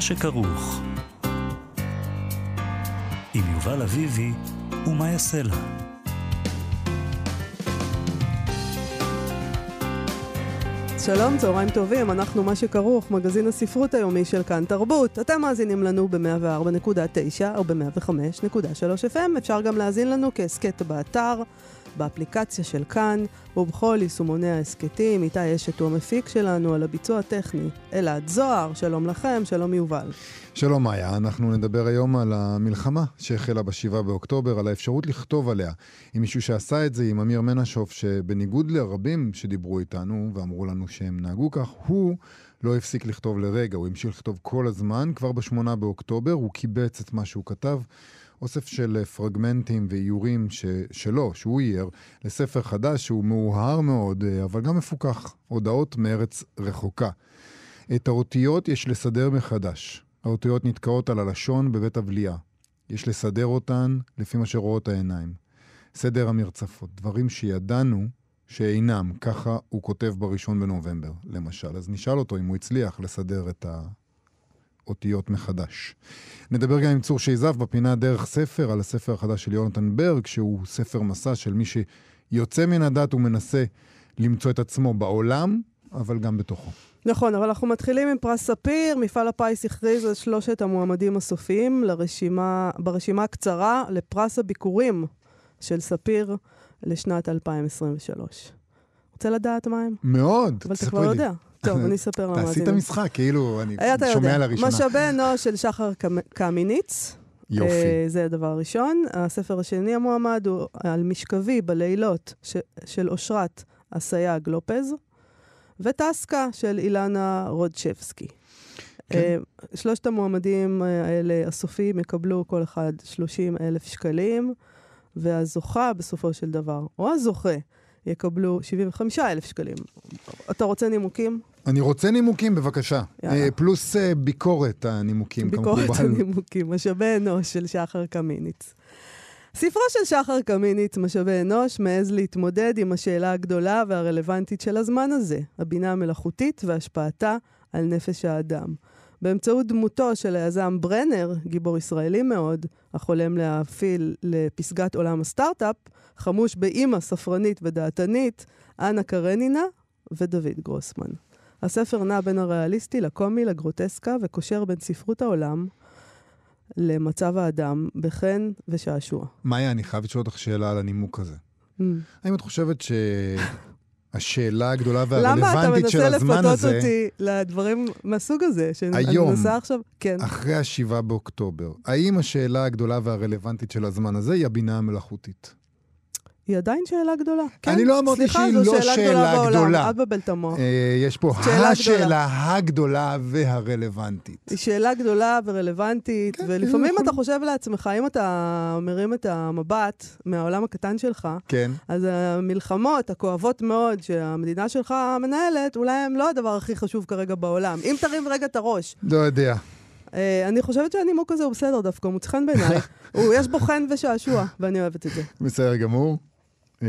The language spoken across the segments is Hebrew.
שכרוך. עם יובל אביבי ומה יעשה לה. שלום, צהריים טובים, אנחנו מה שכרוך, מגזין הספרות היומי של כאן תרבות. אתם מאזינים לנו ב-104.9 או ב-105.3 FM, אפשר גם להאזין לנו כהסכת באתר, באפליקציה של כאן ובכל יישומוני ההסכתים. איתי אשת הוא המפיק שלנו על הביצוע הטכני. אלעד זוהר, שלום לכם, שלום יובל. שלום מאיה, אנחנו נדבר היום על המלחמה שהחלה ב-7 באוקטובר, על האפשרות לכתוב עליה. עם מישהו שעשה את זה, עם אמיר מנשוף, שבניגוד לרבים שדיברו איתנו ואמרו לנו שהם נהגו כך, הוא לא הפסיק לכתוב לרגע, הוא המשיך לכתוב כל הזמן. כבר ב-8 באוקטובר הוא קיבץ את מה שהוא כתב. אוסף של אה, פרגמנטים ואיורים ש, שלו, שהוא אייר, לספר חדש שהוא מאוהר מאוד, אה, אבל גם מפוכח. הודעות מארץ רחוקה. את האותיות יש לסדר מחדש. האותיות נתקעות על הלשון בבית הבליעה. יש לסדר אותן לפי מה שרואות העיניים. סדר המרצפות, דברים שידענו שאינם, ככה הוא כותב בראשון בנובמבר, למשל. אז נשאל אותו אם הוא הצליח לסדר את ה... אותיות מחדש. נדבר גם עם צור שייזף בפינה דרך ספר, על הספר החדש של יונתן ברג, שהוא ספר מסע של מי שיוצא מן הדת ומנסה למצוא את עצמו בעולם, אבל גם בתוכו. נכון, אבל אנחנו מתחילים עם פרס ספיר. מפעל הפיס הכריז על שלושת המועמדים הסופיים לרשימה, ברשימה הקצרה לפרס הביקורים של ספיר לשנת 2023. רוצה לדעת מה הם? מאוד, אבל אתה כבר יודע. טוב, אני אספר למאזינים. תעשי את המשחק, כאילו, אני שומע לראשונה. משאבי אנוש של שחר קמיניץ. יופי. אה, זה הדבר הראשון. הספר השני המועמד הוא על משכבי בלילות ש, של אושרת אסייג לופז, וטסקה של אילנה רודשבסקי. כן. אה, שלושת המועמדים האלה, הסופיים, יקבלו כל אחד 30 אלף שקלים, והזוכה בסופו של דבר, או הזוכה, יקבלו 75 אלף שקלים. אתה רוצה נימוקים? אני רוצה נימוקים, בבקשה. יאללה. פלוס uh, ביקורת הנימוקים, כמקובל. ביקורת הנימוקים, משאבי אנוש של שחר קמיניץ. ספרו של שחר קמיניץ, משאבי אנוש, מעז להתמודד עם השאלה הגדולה והרלוונטית של הזמן הזה, הבינה המלאכותית והשפעתה על נפש האדם. באמצעות דמותו של היזם ברנר, גיבור ישראלי מאוד, החולם להפעיל לפסגת עולם הסטארט-אפ, חמוש באימא ספרנית ודעתנית, אנה קרנינה ודוד גרוסמן. הספר נע בין הריאליסטי לקומי, לגרוטסקה, וקושר בין ספרות העולם למצב האדם בחן ושעשוע. מאיה, אני חייב לשאול אותך שאלה על הנימוק הזה. Mm. האם את חושבת שהשאלה הגדולה והרלוונטית של הזמן הזה... למה אתה מנסה לפתות אותי לדברים מהסוג הזה? היום, עכשיו... כן. אחרי השבעה באוקטובר, האם השאלה הגדולה והרלוונטית של הזמן הזה היא הבינה המלאכותית? היא עדיין שאלה גדולה. כן? אני לא אמרתי שהיא לא שאלה, שאלה גדולה. גדולה. אל תבלבל את המוח. אה, יש פה השאלה גדולה. הגדולה והרלוונטית. היא שאלה גדולה ורלוונטית, כן, ולפעמים אתה חושב לעצמך, אם אתה מרים את המבט מהעולם הקטן שלך, כן. אז המלחמות הכואבות מאוד שהמדינה שלך מנהלת, אולי הן לא הדבר הכי חשוב כרגע בעולם. אם תרים רגע את הראש. לא יודע. Uh, אני חושבת שהנימוק הזה הוא בסדר דווקא, הוא מוצא חן בעיניי. יש בו חן ושעשוע, ואני אוהבת את זה. בסדר גמור. אה,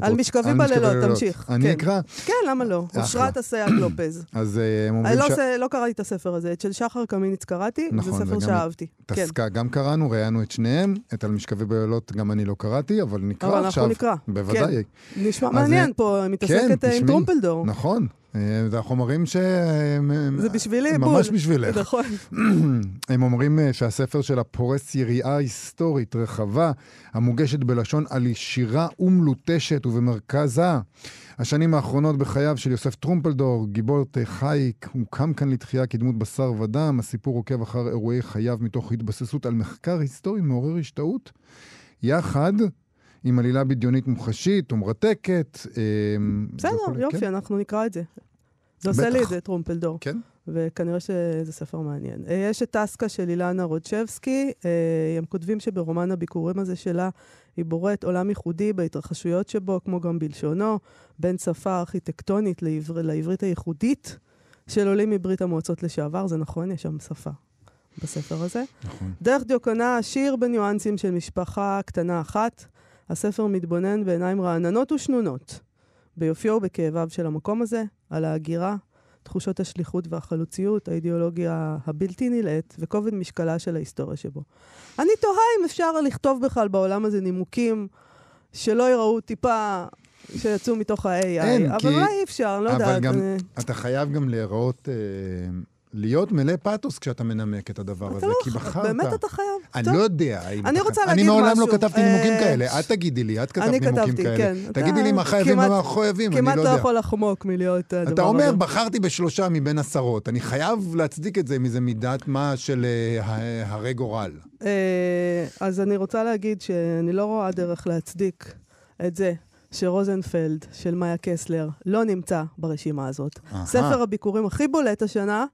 על משכבים בלילות, תמשיך. אני כן. אקרא? כן, למה לא? אושרת אסייג לופז. אז אה, הם אומרים ש... לא קראתי את הספר הזה, את של שחר קמיניץ קראתי, זה נכון, ספר שאהבתי. את עסקה כן. גם קראנו, ראיינו את שניהם, את על משכבי בלילות גם אני לא קראתי, אבל נקרא עכשיו. אבל אנחנו נקרא. בוודאי. נשמע מעניין פה, מתעסקת עם טרומפלדור. נכון. אה, זה החומרים ש... זה בשבילי, בול. ממש בשבילך. נכון. הם אומרים אה, שהספר שלה פורס יריעה היסטורית רחבה, המוגשת בלשון על שירה ומלוטשת ובמרכזה. השנים האחרונות בחייו של יוסף טרומפלדור, גיבור חייק, הוא קם כאן לתחייה כדמות בשר ודם. הסיפור עוקב אחר אירועי חייו מתוך התבססות על מחקר היסטורי מעורר השתאות. יחד עם עלילה בדיונית מוחשית ומרתקת. אמ, בסדר, יופי, כן? אנחנו נקרא את זה. זה עושה לי. את זה, טרומפלדור. כן? וכנראה שזה ספר מעניין. אה, יש את טסקה של אילנה רודשבסקי, אה, הם כותבים שברומן הביקורים הזה שלה, היא בוראת עולם ייחודי בהתרחשויות שבו, כמו גם בלשונו, בין שפה ארכיטקטונית לעבר, לעברית הייחודית של עולים מברית המועצות לשעבר, זה נכון, יש שם שפה בספר הזה. נכון. דרך דיוקנה עשיר בניואנסים של משפחה קטנה אחת, הספר מתבונן בעיניים רעננות ושנונות, ביופיו ובכאביו של המקום הזה, על ההגירה, תחושות השליחות והחלוציות, האידיאולוגיה הבלתי נלאית וכובד משקלה של ההיסטוריה שבו. אני תוהה אם אפשר לכתוב בכלל בעולם הזה נימוקים שלא יראו טיפה, שיצאו מתוך ה-AI. אבל כי- אולי אי אפשר, לא אבל יודעת. גם- אני- אתה חייב גם להיראות, אה, להיות מלא פאתוס כשאתה מנמק את הדבר הזה, לא כי בחרת. באמת אתה חייב. אני. לא יודע. אני אתה רוצה חייב. להגיד אני מעולם משהו. לא כתבתי נימוקים אה, כאלה. את תגידי לי, את כתבת אני נימוקים כתבתי, כאלה. כן. תגידי לי מה חייבים כמעט- ומה חייבים, אני כמעט לא לא יודע. יכול לחמוק מלהיות הדבר הזה. אתה אומר, בחרתי בשלושה מבין עשרות. אני חייב להצדיק את זה עם איזה מידת מה של אה, הרי גורל. אה, אז אני רוצה להגיד שאני לא רואה דרך להצדיק את זה שרוזנפלד של מאיה קסלר לא נמצא ברשימה הזאת. אהה. ספר הביקורים הכי בולט השנה, אה,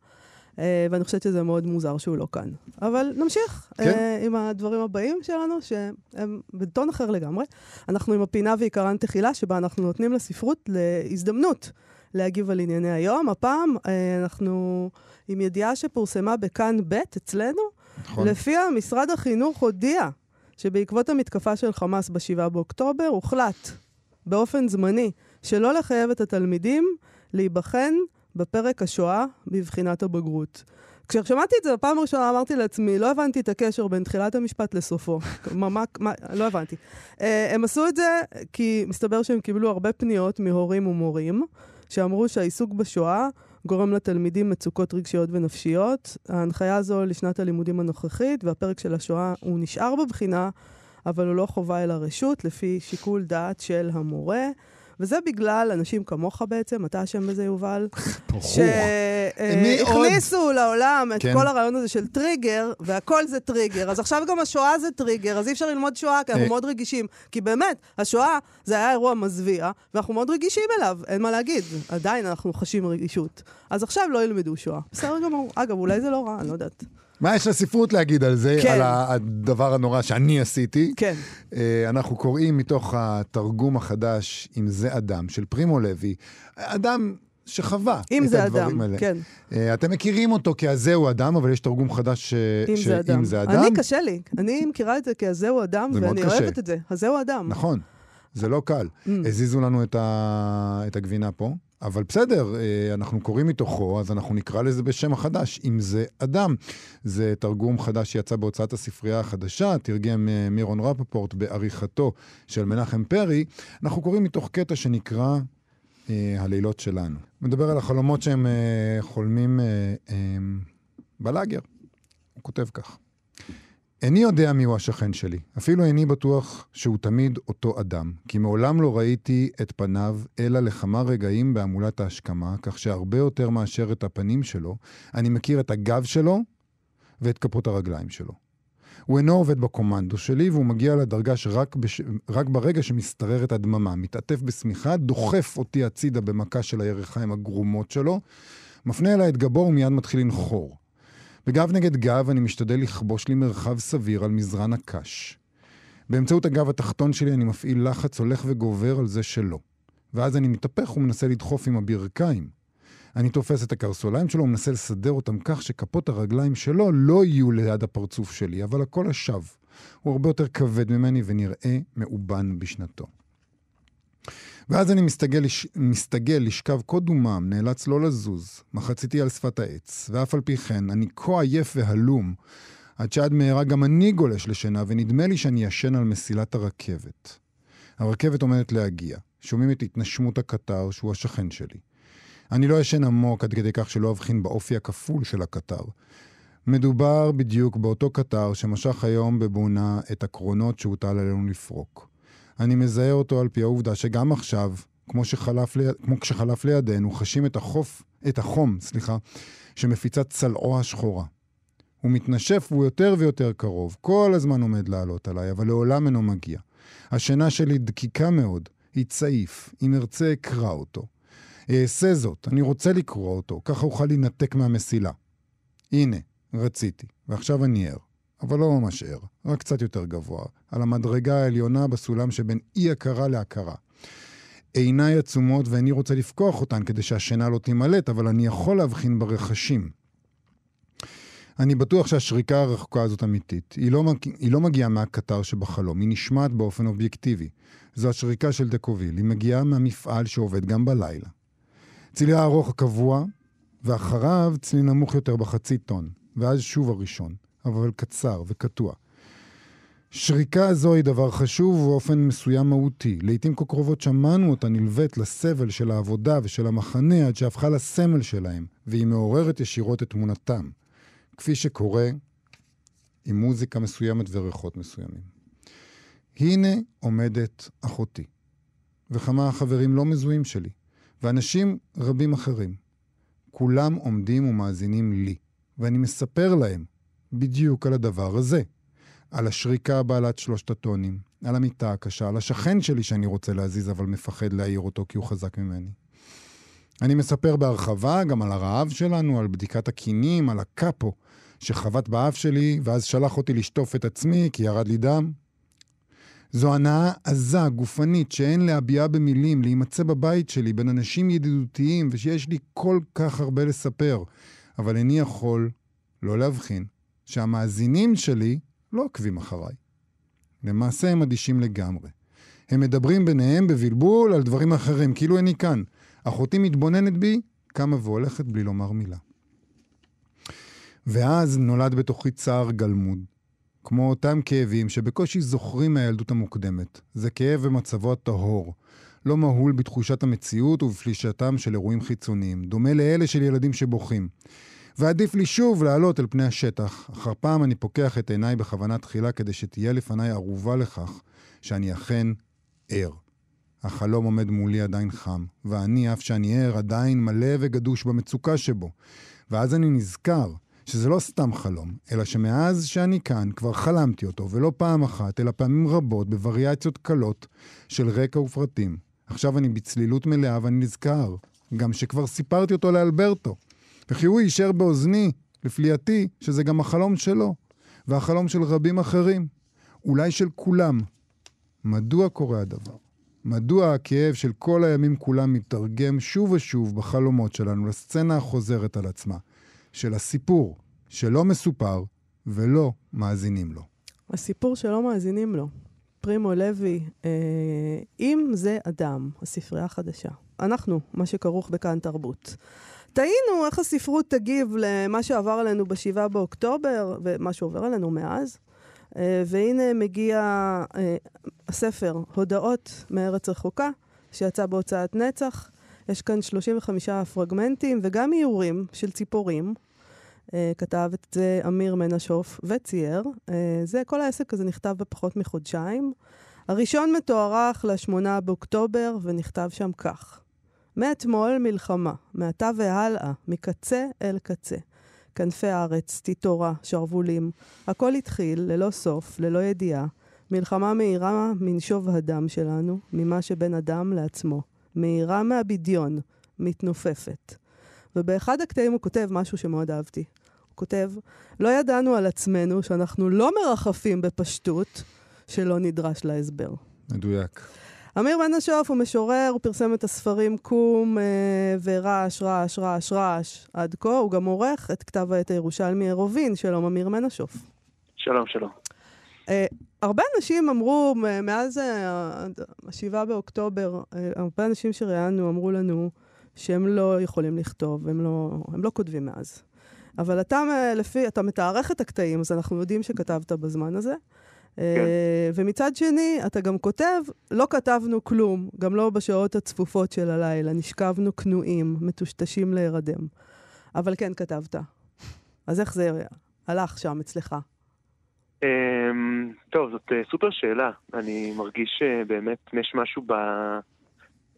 ואני חושבת שזה מאוד מוזר שהוא לא כאן. אבל נמשיך כן. אה, עם הדברים הבאים שלנו, שהם בטון אחר לגמרי. אנחנו עם הפינה ועיקרן תחילה, שבה אנחנו נותנים לספרות להזדמנות להגיב על ענייני היום. הפעם אה, אנחנו עם ידיעה שפורסמה בכאן ב' אצלנו, נכון? לפיה משרד החינוך הודיע שבעקבות המתקפה של חמאס ב-7 באוקטובר הוחלט באופן זמני שלא לחייב את התלמידים להיבחן בפרק השואה בבחינת הבגרות. כששמעתי את זה בפעם הראשונה אמרתי לעצמי, לא הבנתי את הקשר בין תחילת המשפט לסופו. מה, מה, לא הבנתי. Uh, הם עשו את זה כי מסתבר שהם קיבלו הרבה פניות מהורים ומורים, שאמרו שהעיסוק בשואה גורם לתלמידים מצוקות רגשיות ונפשיות. ההנחיה הזו לשנת הלימודים הנוכחית, והפרק של השואה הוא נשאר בבחינה, אבל הוא לא חובה אלא רשות, לפי שיקול דעת של המורה. וזה בגלל אנשים כמוך בעצם, אתה אשם בזה, יובל? שהכניסו לעולם את כן. כל הרעיון הזה של טריגר, והכל זה טריגר. אז עכשיו גם השואה זה טריגר, אז אי אפשר ללמוד שואה, כי אנחנו אה. מאוד רגישים. כי באמת, השואה זה היה אירוע מזוויע, ואנחנו מאוד רגישים אליו, אין מה להגיד. עדיין אנחנו חשים רגישות. אז עכשיו לא ילמדו שואה. בסדר גמור. אגב, אולי זה לא רע, אני לא יודעת. מה יש לספרות להגיד על זה, כן. על הדבר הנורא שאני עשיתי? כן. אה, אנחנו קוראים מתוך התרגום החדש, אם זה אדם, של פרימו לוי, אדם שחווה אם את זה הדברים אדם, האלה. כן. אה, אתם מכירים אותו כ"הזהו אדם", אבל יש תרגום חדש ש... אם ש- זה אדם. אם זה אדם. אני, קשה לי. אני מכירה את זה כ"הזהו אדם", זה מאוד ואני קשה. אוהבת את זה. "הזהו אדם". נכון, זה לא קל. Mm. הזיזו לנו את, ה... את הגבינה פה, אבל בסדר, אה, אנחנו קוראים מתוכו, אז אנחנו נקרא לזה בשם החדש, אם זה אדם. זה תרגום חדש שיצא בהוצאת הספרייה החדשה, תרגם אה, מירון רפפורט בעריכתו של מנחם פרי. אנחנו קוראים מתוך קטע שנקרא אה, הלילות שלנו. מדבר על החלומות שהם חולמים בלאגר. הוא כותב כך: איני יודע מיהו השכן שלי, אפילו איני בטוח שהוא תמיד אותו אדם, כי מעולם לא ראיתי את פניו אלא לכמה רגעים בהמולת ההשכמה, כך שהרבה יותר מאשר את הפנים שלו, אני מכיר את הגב שלו ואת כפות הרגליים שלו. הוא אינו עובד בקומנדו שלי, והוא מגיע לדרגה שרק בש... רק ברגע שמשתררת הדממה, מתעטף בשמיכה, דוחף אותי הצידה במכה של הירכיים הגרומות שלו, מפנה אליי את גבו ומיד מתחיל לנחור. בגב נגד גב אני משתדל לכבוש לי מרחב סביר על מזרן הקש. באמצעות הגב התחתון שלי אני מפעיל לחץ הולך וגובר על זה שלו. ואז אני מתהפך ומנסה לדחוף עם הברכיים. אני תופס את הקרסוליים שלו ומנסה לסדר אותם כך שכפות הרגליים שלו לא יהיו ליד הפרצוף שלי, אבל הכל השב. הוא הרבה יותר כבד ממני ונראה מאובן בשנתו. ואז אני מסתגל, לש... מסתגל לשכב כה דומם, נאלץ לא לזוז, מחציתי על שפת העץ, ואף על פי כן, אני כה עייף והלום, עד שעד מהרה גם אני גולש לשינה, ונדמה לי שאני ישן על מסילת הרכבת. הרכבת עומדת להגיע. שומעים את התנשמות הקטר, שהוא השכן שלי. אני לא ישן עמוק עד כדי כך שלא אבחין באופי הכפול של הקטר. מדובר בדיוק באותו קטר שמשך היום בבונה את הקרונות שהוטל עלינו לפרוק. אני מזהה אותו על פי העובדה שגם עכשיו, כמו, שחלף ליד, כמו כשחלף לידינו, חשים את, החוף, את החום, סליחה, שמפיצה צלעו השחורה. הוא מתנשף והוא יותר ויותר קרוב, כל הזמן עומד לעלות עליי, אבל לעולם אינו מגיע. השינה שלי דקיקה מאוד, היא צעיף, אם ארצה אקרא אותו. אעשה זאת, אני רוצה לקרוא אותו, ככה אוכל להינתק מהמסילה. הנה, רציתי, ועכשיו אני ער. אבל לא ממש ער, רק קצת יותר גבוה, על המדרגה העליונה בסולם שבין אי-הכרה להכרה. עיניי עצומות ואיני רוצה לפקוח אותן כדי שהשינה לא תימלט, אבל אני יכול להבחין ברכשים. אני בטוח שהשריקה הרחוקה הזאת אמיתית. היא לא, מג... היא לא מגיעה מהקטר שבחלום, היא נשמעת באופן אובייקטיבי. זו השריקה של דקוביל, היא מגיעה מהמפעל שעובד גם בלילה. צילי הארוך הקבוע, ואחריו צליל נמוך יותר בחצי טון, ואז שוב הראשון, אבל קצר וקטוע. שריקה זו היא דבר חשוב ובאופן מסוים מהותי. לעתים כה קרובות שמענו אותה נלווית לסבל של העבודה ושל המחנה עד שהפכה לסמל שלהם, והיא מעוררת ישירות את תמונתם. כפי שקורה עם מוזיקה מסוימת וריחות מסוימים. הנה עומדת אחותי, וכמה חברים לא מזוהים שלי, ואנשים רבים אחרים. כולם עומדים ומאזינים לי, ואני מספר להם בדיוק על הדבר הזה. על השריקה בעלת שלושת הטונים, על המיטה הקשה, על השכן שלי שאני רוצה להזיז אבל מפחד להעיר אותו כי הוא חזק ממני. אני מספר בהרחבה גם על הרעב שלנו, על בדיקת הקינים, על הקאפו שחבט באף שלי ואז שלח אותי לשטוף את עצמי כי ירד לי דם. זו הנאה עזה, גופנית, שאין להביעה במילים, להימצא בבית שלי בין אנשים ידידותיים ושיש לי כל כך הרבה לספר, אבל איני יכול לא להבחין שהמאזינים שלי לא עוקבים אחריי. למעשה הם אדישים לגמרי. הם מדברים ביניהם בבלבול על דברים אחרים, כאילו איני כאן. אחותי מתבוננת בי, קמה והולכת בלי לומר מילה. ואז נולד בתוכי צער גלמוד, כמו אותם כאבים שבקושי זוכרים מהילדות המוקדמת. זה כאב במצבו הטהור, לא מהול בתחושת המציאות ובפלישתם של אירועים חיצוניים, דומה לאלה של ילדים שבוכים. ועדיף לי שוב לעלות אל פני השטח. אחר פעם אני פוקח את עיניי בכוונה תחילה כדי שתהיה לפניי ערובה לכך שאני אכן ער. החלום עומד מולי עדיין חם, ואני, אף שאני ער, עדיין מלא וגדוש במצוקה שבו. ואז אני נזכר שזה לא סתם חלום, אלא שמאז שאני כאן כבר חלמתי אותו, ולא פעם אחת, אלא פעמים רבות, בווריאציות קלות של רקע ופרטים. עכשיו אני בצלילות מלאה ואני נזכר, גם שכבר סיפרתי אותו לאלברטו. וכי הוא יישאר באוזני, לפליאתי, שזה גם החלום שלו, והחלום של רבים אחרים, אולי של כולם. מדוע קורה הדבר? מדוע הכאב של כל הימים כולם מתרגם שוב ושוב בחלומות שלנו לסצנה החוזרת על עצמה, של הסיפור שלא מסופר ולא מאזינים לו? הסיפור שלא מאזינים לו. פרימו לוי, אה, אם זה אדם, הספרייה החדשה. אנחנו, מה שכרוך בכאן תרבות. תהינו איך הספרות תגיב למה שעבר עלינו ב-7 באוקטובר, ומה שעובר עלינו מאז. Uh, והנה מגיע uh, הספר, הודעות מארץ רחוקה, שיצא בהוצאת נצח. יש כאן 35 פרגמנטים וגם איורים של ציפורים. Uh, כתב את זה אמיר מנשוף וצייר. זה, כל העסק הזה נכתב בפחות מחודשיים. הראשון מתוארך ל-8 באוקטובר ונכתב שם כך: מאתמול מלחמה, מעתה והלאה, מקצה אל קצה. כנפי הארץ, תיטורה, שרוולים. הכל התחיל, ללא סוף, ללא ידיעה. מלחמה מהירה מנשוב הדם שלנו, ממה שבין אדם לעצמו. מהירה מהבדיון, מתנופפת. ובאחד הקטעים הוא כותב משהו שמאוד אהבתי. הוא כותב, לא ידענו על עצמנו שאנחנו לא מרחפים בפשטות, שלא נדרש להסבר. מדויק. אמיר בן השוף הוא משורר, הוא פרסם את הספרים קום אה, ורעש, רעש, רעש, רעש עד כה. הוא גם עורך את כתב העת הירושלמי עירובין. שלום, אמיר בן השוף. שלום, שלום. אה, הרבה אנשים אמרו, מאז ה-7 באוקטובר, אה, הרבה אנשים שראיינו אמרו לנו שהם לא יכולים לכתוב, הם לא, הם לא כותבים מאז. אבל אתה, לפי, אתה מתארך את הקטעים, אז אנחנו יודעים שכתבת בזמן הזה. כן. אה, ומצד שני, אתה גם כותב, לא כתבנו כלום, גם לא בשעות הצפופות של הלילה, נשכבנו כנועים, מטושטשים להירדם. אבל כן כתבת. אז איך זה הלך שם אצלך? אמ, טוב, זאת אה, סופר שאלה. אני מרגיש שבאמת יש משהו ב...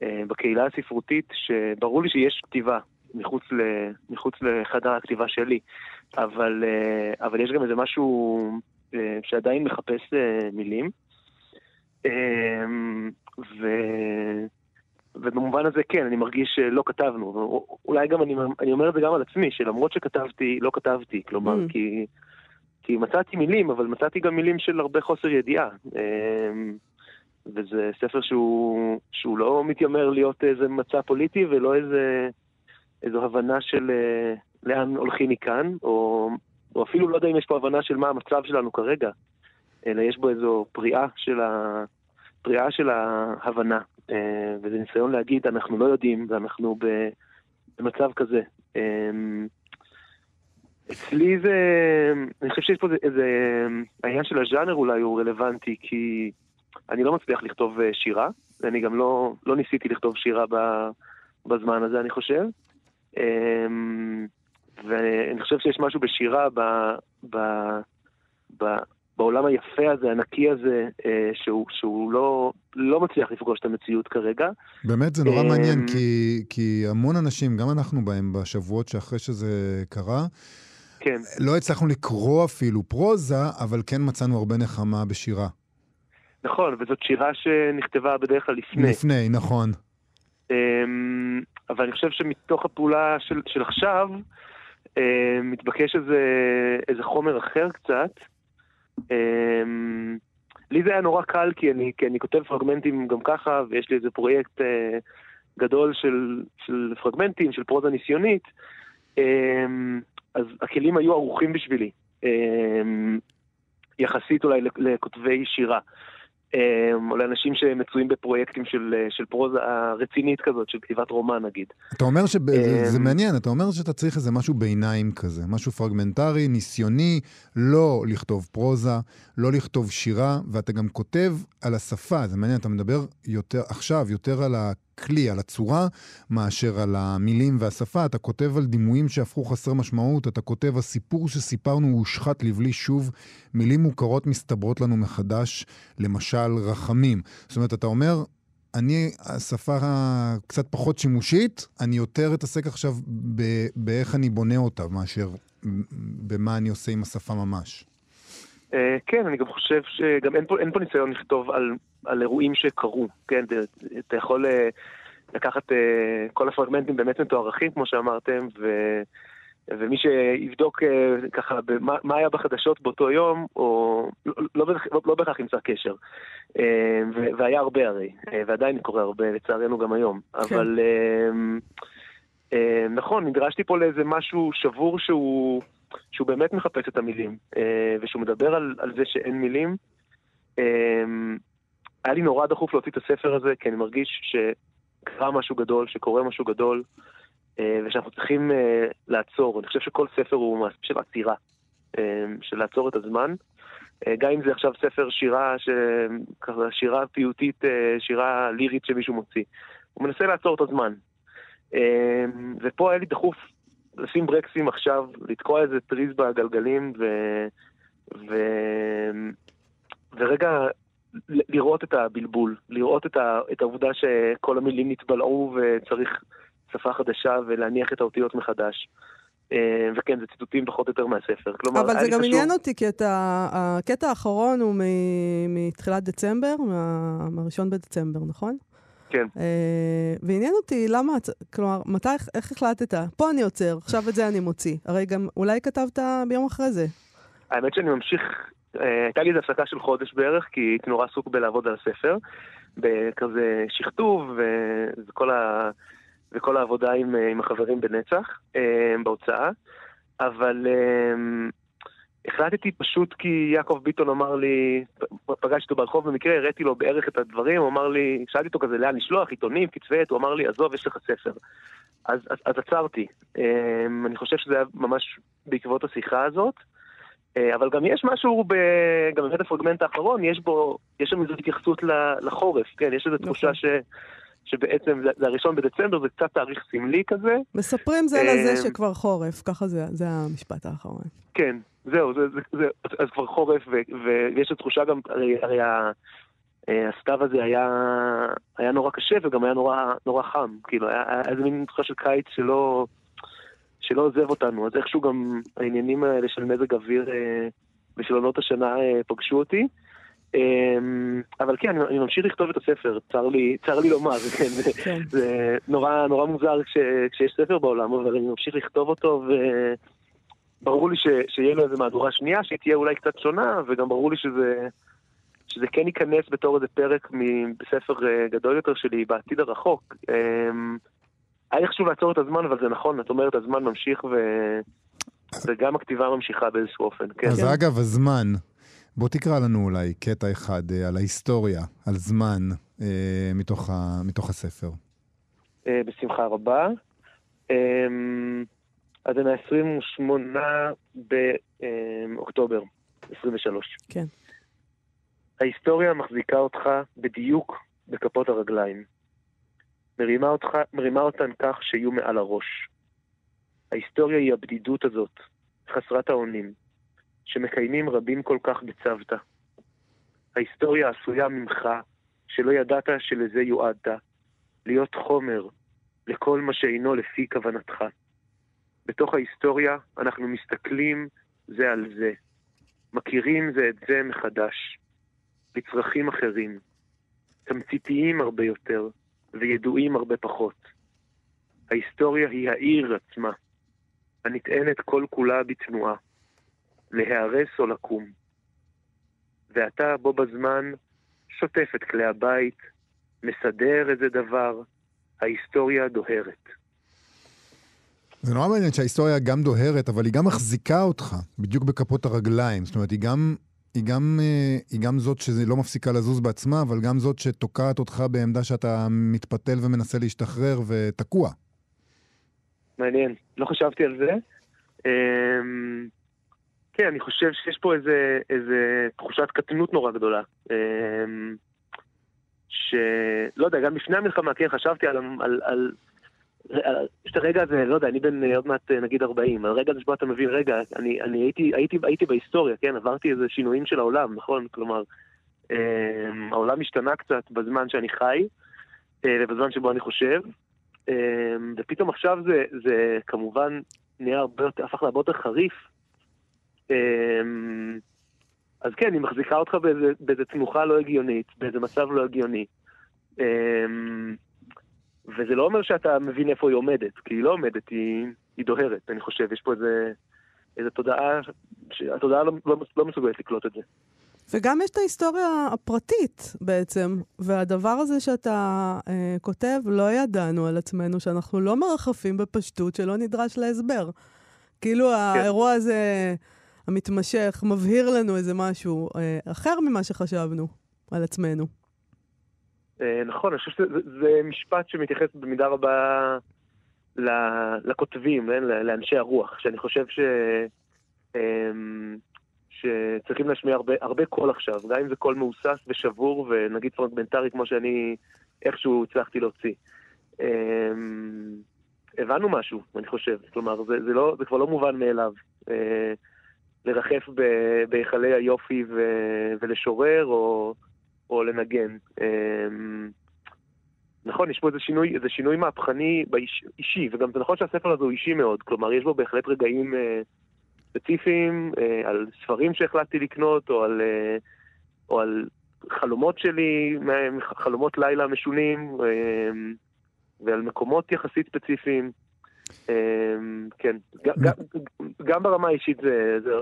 אה, בקהילה הספרותית שברור לי שיש כתיבה מחוץ, ל... מחוץ לחדר הכתיבה שלי, אבל, אבל יש גם איזה משהו אה, שעדיין מחפש אה, מילים. אה, ו... ובמובן הזה כן, אני מרגיש שלא כתבנו. אולי גם אני, אני אומר את זה גם על עצמי, שלמרות שכתבתי, לא כתבתי. כלומר, Mm. כי, כי מצאתי מילים, אבל מצאתי גם מילים של הרבה חוסר ידיעה. וזה ספר שהוא, שהוא לא מתיימר להיות איזה מצע פוליטי ולא איזה, איזו הבנה של אה, לאן הולכים מכאן, או, או אפילו לא יודע אם יש פה הבנה של מה המצב שלנו כרגע, אלא יש בו איזו פריאה של, ה, פריאה של ההבנה. אה, וזה ניסיון להגיד, אנחנו לא יודעים, ואנחנו במצב כזה. אה, אצלי זה, אני חושב שיש פה איזה- העניין של הז'אנר אולי הוא רלוונטי, כי אני לא מצליח לכתוב אה, שירה, ואני גם לא, לא ניסיתי לכתוב שירה בזמן הזה, אני חושב. אה, ואני חושב שיש משהו בשירה, ב, ב, ב, בעולם היפה הזה, הנקי הזה, אה, שהוא, שהוא לא, לא מצליח לפגוש את המציאות כרגע. באמת זה נורא אמ, מעניין, כי, כי המון אנשים, גם אנחנו בהם בשבועות שאחרי שזה קרה, כן, לא הצלחנו לקרוא אפילו פרוזה, אבל כן מצאנו הרבה נחמה בשירה. נכון, וזאת שירה שנכתבה בדרך כלל לפני. לפני, נכון. אמ, אבל אני חושב שמתוך הפעולה של, של עכשיו, אמ, מתבקש איזה, איזה חומר אחר קצת. אמ, לי זה היה נורא קל, כי אני, כי אני כותב פרגמנטים גם ככה, ויש לי איזה פרויקט אה, גדול של, של פרגמנטים, של פרוזה ניסיונית, אמ, אז הכלים היו ערוכים בשבילי, אמ, יחסית אולי לכותבי שירה. אמ, או לאנשים שמצויים בפרויקטים של, אה, של פרוזה רצינית כזאת, של כתיבת רומן נגיד. אתה אומר שזה זה אמ, מעניין, אתה אומר שאתה צריך איזה משהו ביניים כזה, משהו פרגמנטרי, ניסיוני, לא לכתוב פרוזה, לא לכתוב שירה, ואתה גם כותב על השפה, זה מעניין, אתה מדבר יותר עכשיו, יותר על הכלי, על הצורה, מאשר על המילים והשפה, אתה כותב על דימויים שהפכו חסר משמעות, אתה כותב, הסיפור שסיפרנו הושחת לבלי שוב, מילים מוכרות מסתברות לנו מחדש, למשל רחמים. זאת אומרת, אתה אומר, אני, השפה הקצת פחות שימושית, אני יותר אתעסק עכשיו ב- באיך אני בונה אותה, מאשר במה אני עושה עם השפה ממש. אה, כן, אני גם חושב שגם אין פה, אין פה ניסיון לכתוב על, על אירועים שקרו, כן, אתה, אתה יכול אה, לקחת, אה, כל הפרגמנטים באמת מתוארכים, כמו שאמרתם, ו, ומי שיבדוק אה, ככה במה, מה היה בחדשות באותו יום, או לא, לא, לא, לא בהכרח ימצא קשר. אה, ו, והיה הרבה הרי, אה, ועדיין קורה הרבה, לצערנו גם היום. אבל אה, אה, נכון, נדרשתי פה לאיזה משהו שבור שהוא... שהוא באמת מחפש את המילים, אה, ושהוא מדבר על, על זה שאין מילים. אה, היה לי נורא דחוף להוציא את הספר הזה, כי אני מרגיש שקרה משהו גדול, שקורה משהו גדול, אה, ושאנחנו צריכים אה, לעצור. אני חושב שכל ספר הוא מעשה של עצירה, אה, של לעצור את הזמן. גם אם זה עכשיו ספר שירה, ש... שירה פיוטית, שירה לירית שמישהו מוציא. הוא מנסה לעצור את הזמן. ופה היה לי דחוף לשים ברקסים עכשיו, לתקוע איזה טריז בגלגלים ו... ו... ורגע לראות את הבלבול, לראות את, ה... את העובדה שכל המילים נתבלעו וצריך שפה חדשה ולהניח את האותיות מחדש. אה, וכן, זה ציטוטים פחות או יותר מהספר. כלומר, אבל זה גם חשוב- עניין אותי, כי אתה, הקטע האחרון הוא מ- מתחילת דצמבר, מה- מהראשון בדצמבר, נכון? כן. אה, ועניין אותי למה, כלומר, מתי, איך החלטת? פה אני עוצר, עכשיו את זה אני מוציא. הרי גם אולי כתבת ביום אחרי זה. האמת שאני ממשיך, הייתה לי איזו הפסקה של חודש בערך, כי הייתי נורא עסוק בלעבוד על הספר, בכזה שכתוב וכל, ה, וכל העבודה עם, אה, עם החברים בנצח, אה, בהוצאה, אבל אה, החלטתי פשוט כי יעקב ביטון אמר לי, פגשתי אותו ברחוב במקרה, הראיתי לו בערך את הדברים, הוא אמר לי, שאלתי אותו כזה לאן לשלוח, עיתונים, כתבי עת, הוא אמר לי, עזוב, יש לך ספר. אז, אז, אז עצרתי. אה, אני חושב שזה היה ממש בעקבות השיחה הזאת. אה, אבל גם יש משהו, ב... גם באמת הפרגמנט האחרון, יש בו, יש שם איזו התייחסות לחורף, כן, יש איזו תחושה ש... שבעצם זה, הראשון בדצמבר, זה קצת תאריך סמלי כזה. מספרים זה אה, לזה שכבר חורף, ככה זה, זה המשפט האחרון. כן, זהו, זה, זה, זה, אז כבר חורף, ו, ויש תחושה גם, הרי, הרי אה, הסתיו הזה היה, היה נורא קשה וגם היה נורא, נורא חם, כאילו, היה איזה מין תחושה של קיץ שלא, שלא עוזב אותנו, אז איכשהו גם העניינים האלה של מזג אוויר אה, ושל עונות השנה אה, פגשו אותי. אמ, אבל כן, אני, ממשיך לכתוב את הספר, צר לי, צר לי לומר, כן, זה, כן. זה נורא, נורא מוזר כש, כשיש ספר בעולם, אבל אני ממשיך לכתוב אותו, וברור לי ש, שיהיה לו איזה מהדורה שנייה, שהיא תהיה אולי קצת שונה, וגם ברור לי שזה, שזה כן ייכנס בתור איזה פרק בספר אה, גדול יותר שלי בעתיד הרחוק. היה לי חשוב לעצור את הזמן, אבל זה נכון, את אומרת, הזמן ממשיך ו... וגם הכתיבה ממשיכה באיזשהו אופן, כן. אז אגב, הזמן, בוא תקרא לנו אולי קטע אחד אה, על ההיסטוריה, על זמן, אה, מתוך, ה, מתוך הספר. אה, בשמחה רבה. אה, אז זה מה-28 באוקטובר 23. כן. ההיסטוריה מחזיקה אותך בדיוק בכפות הרגליים. מרימה, אותך, מרימה אותן כך שיהיו מעל הראש. ההיסטוריה היא הבדידות הזאת, חסרת האונים, שמקיימים רבים כל כך בצוותא. ההיסטוריה עשויה ממך, שלא ידעת שלזה יועדת, להיות חומר לכל מה שאינו לפי כוונתך. בתוך ההיסטוריה אנחנו מסתכלים זה על זה, מכירים זה את זה מחדש, לצרכים אחרים, תמציתיים הרבה יותר וידועים הרבה פחות. ההיסטוריה היא העיר עצמה, הנטענת כל כולה בתנועה, להיהרס או לקום. ואתה בו בזמן שוטף את כלי הבית, מסדר איזה דבר, ההיסטוריה דוהרת. זה נורא מעניין שההיסטוריה גם דוהרת, אבל היא גם מחזיקה אותך בדיוק בכפות הרגליים. זאת אומרת, היא גם, היא גם, אה, היא גם זאת שזה לא מפסיקה לזוז בעצמה, אבל גם זאת שתוקעת אותך בעמדה שאתה מתפתל ומנסה להשתחרר ותקוע. מעניין, לא חשבתי על זה. אמ, כן, אני חושב שיש פה איזה, איזה תחושת קטנות נורא גדולה. אמ, שלא יודע, גם לפני המלחמה, כן, חשבתי על, על, על, יש את הרגע הזה, לא יודע, אני בן אה, עוד מעט אה, נגיד 40, הרגע הזה שבו אתה מבין, רגע, אני, אני הייתי, הייתי, הייתי בהיסטוריה, כן, עברתי איזה שינויים של העולם, נכון? כלומר, אה, העולם השתנה קצת בזמן שאני חי, אה, ובזמן שבו אני חושב, אה, ופתאום עכשיו זה, זה כמובן נהיה הרבה יותר, הפך להרבה יותר חריף. אה, אז כן, היא מחזיקה אותך באיזה, באיזה תנוחה לא הגיונית, באיזה מצב לא הגיוני. אה, וזה לא אומר שאתה מבין איפה היא עומדת, כי היא לא עומדת, היא, היא דוהרת, אני חושב. יש פה איזה, איזה תודעה, שהתודעה לא, לא, לא מסוגלת לקלוט את זה. וגם יש את ההיסטוריה הפרטית בעצם, והדבר הזה שאתה אה, כותב, לא ידענו על עצמנו, שאנחנו לא מרחפים בפשטות, שלא נדרש להסבר. כאילו כן. האירוע הזה המתמשך מבהיר לנו איזה משהו אה, אחר ממה שחשבנו על עצמנו. אה, נכון, אני חושב שזה משפט שמתייחס במידה רבה לכותבים, לאנשי הרוח, שאני חושב ש... אמ, שצריכים להשמיע הרבה, הרבה קול עכשיו, גם אם זה קול מהוסס ושבור ונגיד פרגמנטרי כמו שאני איכשהו הצלחתי להוציא. אמ, הבנו משהו, אני חושב. כלומר, זה, זה, לא, זה כבר לא מובן מאליו. אה, לרחף בהיכלי היופי ו, ולשורר או, או לנגן. אמ, נכון, יש פה איזה שינוי, איזה שינוי מהפכני באיש, אישי, וגם זה נכון שהספר הזה הוא אישי מאוד, כלומר, יש בו בהחלט רגעים אה, ספציפיים אה, על ספרים שהחלטתי לקנות, או על, אה, או על חלומות שלי, חלומות לילה משונים, אה, ועל מקומות יחסית ספציפיים. אמ, כן, גם ברמה האישית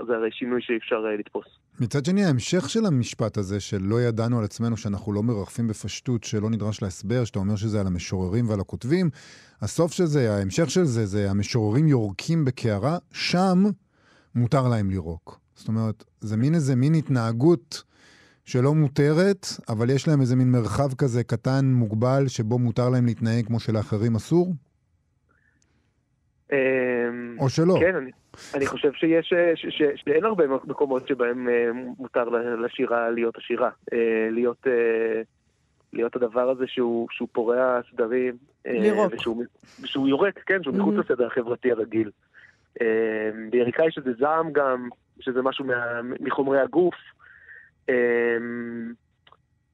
זה הרי שינוי שאי אפשר אה, לתפוס. מצד שני, ההמשך של המשפט הזה, שלא ידענו על עצמנו שאנחנו לא מרחפים בפשטות, שלא נדרש להסבר, שאתה אומר שזה על המשוררים ועל הכותבים, הסוף של זה, ההמשך של זה, זה המשוררים יורקים בקערה, שם מותר להם לירוק. זאת אומרת, זה מין איזה מין התנהגות שלא מותרת, אבל יש להם איזה מין מרחב כזה קטן, מוגבל, שבו מותר להם להתנהג כמו שלאחרים אסור? אמ, או שלא. כן, אני, אני חושב שיש, ש, ש, שאין הרבה מקומות שבהם אה, מותר לשירה להיות השירה. אה, להיות, אה, להיות הדבר הזה שהוא, שהוא פורע סדרים. לירוק. ושהוא, ושהוא יורק, כן, שהוא מחוץ mm-hmm. לסדר החברתי הרגיל. ביריקה יש איזה זעם גם, שזה משהו מה, מחומרי הגוף.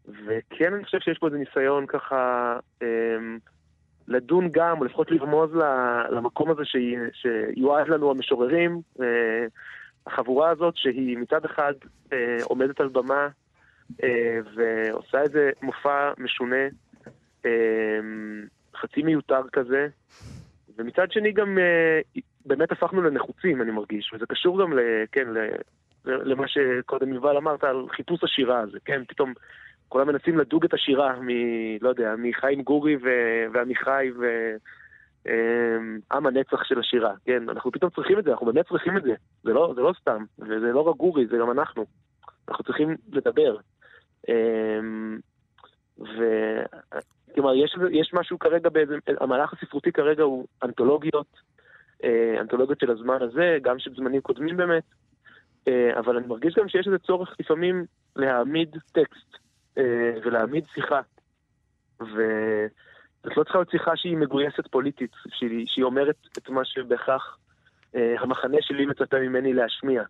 וכן, אני חושב שיש פה איזה ניסיון ככה... לדון גם, או לפחות לרמוז למקום הזה שיועד לנו המשוררים, אה, החבורה הזאת שהיא מצד אחד אה, עומדת על במה אה, ועושה איזה מופע משונה, חצי מיותר כזה, ומצד שני גם באמת הפכנו לנחוצים, אני מרגיש, וזה קשור גם, ל, כן, למה שקודם יובל אמרת על חיפוש השירה הזה, כן, פתאום כולם מנסים לדוג את השירה מ... לא יודע, מחיים גורי ו... ועמיחי ו... אמ, עם הנצח של השירה, כן? אנחנו פתאום צריכים את זה, אנחנו באמת צריכים את זה. זה לא, זה לא סתם, וזה לא רק גורי, זה גם אנחנו. אנחנו צריכים לדבר. אמ, ו... כלומר, יש, יש משהו כרגע באיזה... המהלך הספרותי כרגע הוא אנתולוגיות, אה, אנתולוגיות של הזמן הזה, גם של זמנים קודמים באמת, אה, אבל אני מרגיש גם שיש איזה צורך לפעמים להעמיד טקסט ולהעמיד שיחה. וזאת לא צריכה להיות שיחה שהיא מגויסת פוליטית, שהיא, שהיא אומרת את מה שבהכרח המחנה שלי מצפה ממני להשמיע.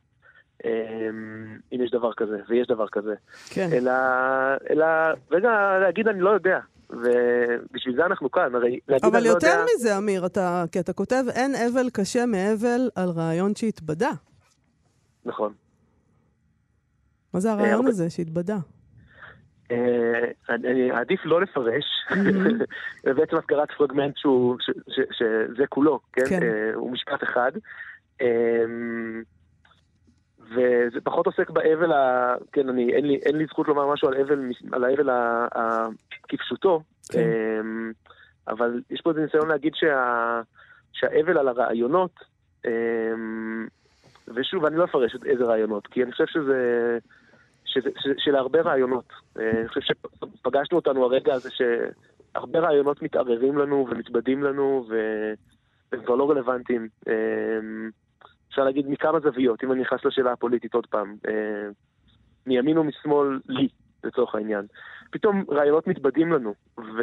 אם יש דבר כזה, ויש דבר כזה. כן. אלא, אלא רגע להגיד אני לא יודע, ובשביל זה אנחנו כאן, הרי להגיד אבל אני לא יודע... יותר מזה, אמיר, אתה, כי אתה כותב, אין אבל קשה מאבל על רעיון שהתבדה. נכון. מה זה הרעיון הרבה- הזה שהתבדה? אה, אני אעדיף לא לפרש, זה בעצם קראת פרגמנט שהוא, שזה כולו, כן? כן. אה, הוא משפט אחד. אה, וזה פחות עוסק באבל, ה... כן, אני, אין לי, אין לי זכות לומר משהו על אבל, מס- על האבל ה- ה- כפשוטו, כן. אבל יש פה איזה ניסיון להגיד שה, שהאבל על הרעיונות, ושוב, אני לא אפרש איזה רעיונות, כי אני חושב שזה... שזה, שזה, שלהרבה רעיונות. אה, אני חושב שפגשנו אותנו הרגע הזה שהרבה רעיונות מתערערים לנו ומתבדים לנו והם כבר לא רלוונטיים. אה, אפשר להגיד מכמה זוויות, אם אני נכנס לשאלה הפוליטית עוד פעם. אה, מימין ומשמאל לי, לצורך העניין. פתאום רעיונות מתבדים לנו, ו...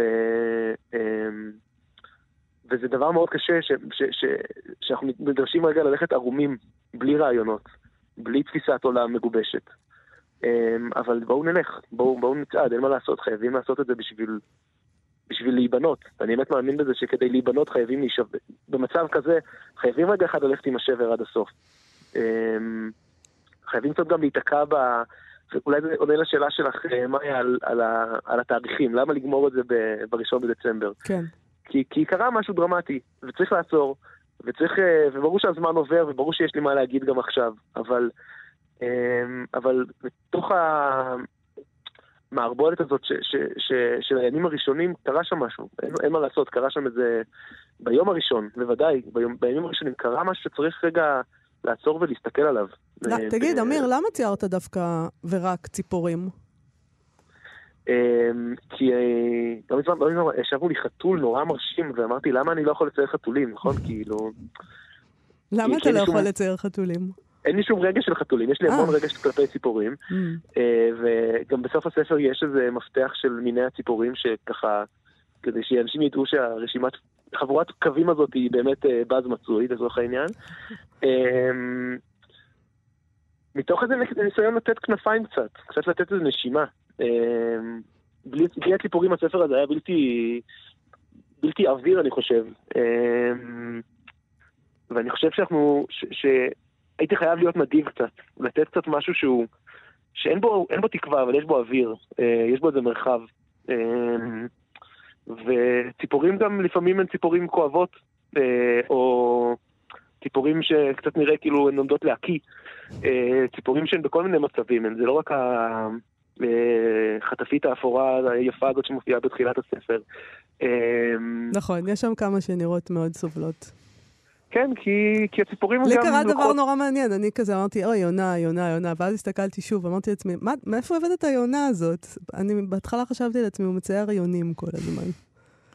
וזה דבר מאוד קשה ש, ש, ש, שאנחנו נדרשים רגע ללכת ערומים, בלי רעיונות, בלי תפיסת עולם מגובשת. אמ, אבל בואו נלך, בואו, בואו נצעד, אין מה לעשות, חייבים לעשות את זה בשביל, בשביל להיבנות. אני באמת מאמין בזה שכדי להיבנות חייבים להישבר. במצב כזה, חייבים רגע אחד ללכת עם השבר עד הסוף. אמ, חייבים קצת גם להיתקע ב... אולי זה עונה לשאלה שלך, אה, מאיה, על, על, על התאריכים. למה לגמור את זה ב- בראשון בדצמבר? כן. כי, כי קרה משהו דרמטי, וצריך לעצור, וצריך, אה, וברור שהזמן עובר, וברור שיש לי מה להגיד גם עכשיו, אבל, אבל בתוך המערבולת הזאת ש, ש, ש, של הימים הראשונים, קרה שם משהו, אין, אין מה לעשות, קרה שם איזה, ביום הראשון, בוודאי, ביום, בימים הראשונים קרה משהו שצריך רגע לעצור ולהסתכל עליו. לא, אה, תגיד, ו- אמיר, למה ציירת דווקא ורק ציפורים? אמ, כי אה, לא מזמן, לא מזמן, ישבו לי חתול נורא מרשים, ואמרתי, למה אני לא יכול לצייר חתולים, נכון? כאילו... למה אתה לא יכול לצייר חתולים? אין לי שום רגש של חתולים, יש לי אה. המון רגש כלפי ציפורים, Mm, אה, וגם בסוף הספר יש איזה מפתח של מיני הציפורים שככה, כדי שאנשים ידעו שהרשימת, חבורת קווים הזאת היא באמת אה, באז מצוי, לצורך העניין. אה, מתוך איזה ניסיון לתת כנפיים קצת, קצת לתת איזה נשימה. אה, בלי, בלי הציפורים הספר הזה היה בלתי, בלתי עביר, אני חושב. אה, ואני חושב שאנחנו, ש, שהייתי חייב להיות נדיב קצת, לתת קצת משהו שהוא, שאין בו, בו תקווה, אבל יש בו אוויר, אה, יש בו איזה מרחב. אה, וציפורים גם לפעמים הן ציפורים כואבות, אה, או ציפורים שקצת נראה כאילו הן עומדות להקיא. אה, ציפורים שהן בכל מיני מצבים, זה לא רק החטפית האפורה היפה הזאת שמופיעה בתחילת הספר. אה, נכון, יש שם כמה שנראות מאוד סובלות. כן, כי, כי הציפורים לי גם קרה דבר לוקחות- נורא מעניין, אני כזה אמרתי, אוי, יונה, יונה, יונה, ואז הסתכלתי שוב, אמרתי לעצמי, "מה- מאיפה הבאת את היונה הזאת? אני בהתחלה חשבתי לעצמי, הוא מצייר יונים כל הזמן.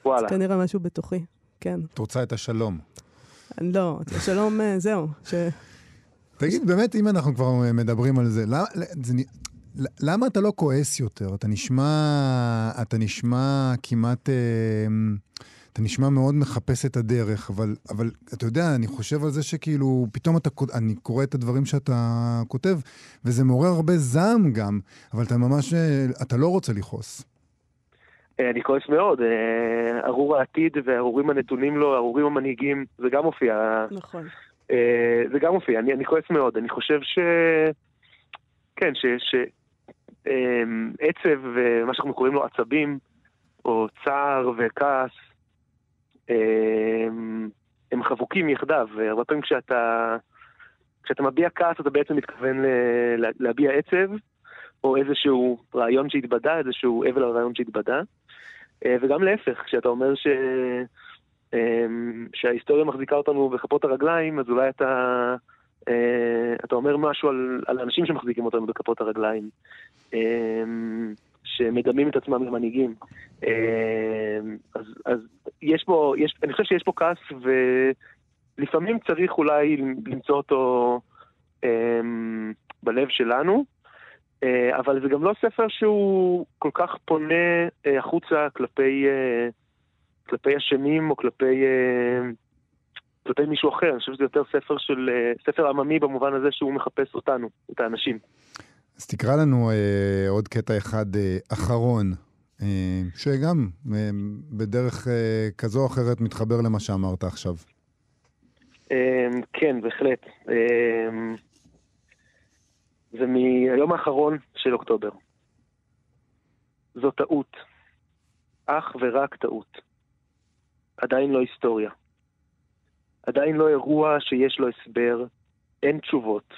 וואלה. זה כנראה משהו בתוכי, כן. את רוצה את השלום. לא, שלום, אה, זהו, ש... תגיד, באמת, אם אנחנו כבר אה, מדברים על זה, למה, זה, למה אתה לא כועס יותר? אתה נשמע, אתה נשמע כמעט, אה, אתה נשמע מאוד מחפש את הדרך, אבל, אבל אתה יודע, אני חושב על זה שכאילו, פתאום אתה, אני קורא את הדברים שאתה כותב, וזה מעורר הרבה זעם גם, אבל אתה ממש, אה, אתה לא רוצה לכעוס. אה, אני כועס מאוד, אה, ארור העתיד והארורים הנתונים לו, הארורים המנהיגים, זה גם מופיע. נכון. זה גם מופיע, אני, אני כועס מאוד. אני חושב ש... כן, ש... ש... עצב ומה שאנחנו קוראים לו עצבים, או צער וכעס, הם חבוקים יחדיו, והרבה פעמים כשאתה, כשאתה מביע כעס אתה בעצם מתכוון להביע עצב, או איזשהו רעיון שהתבדה, איזשהו אבל על רעיון שהתבדה. אה, וגם להפך, כשאתה אומר ש... אמ, שההיסטוריה מחזיקה אותנו בכפות הרגליים, אז אולי אתה, אה, אתה אומר משהו על, על האנשים שמחזיקים אותנו בכפות הרגליים, אמ, שמדמים את עצמם למנהיגים. אמ, אז, אז יש פה, יש, אני חושב שיש פה כעס, ולפעמים צריך אולי למצוא אותו בלב שלנו. אה, אבל זה גם לא ספר שהוא כל כך פונה אה, החוצה כלפי, אה, כלפי אשמים או כלפי, כלפי מישהו אחר. אני חושב שזה יותר ספר של, ספר עממי במובן הזה שהוא מחפש אותנו, את האנשים. אז תקרא לנו אה, עוד קטע אחד אה, אחרון, אה, שגם אה, בדרך אה, כזו או אחרת מתחבר למה שאמרת עכשיו. אה, כן, בהחלט. אה, זה מהיום האחרון של אוקטובר. זו טעות. אך ורק טעות. עדיין לא היסטוריה. עדיין לא אירוע שיש לו הסבר, אין תשובות.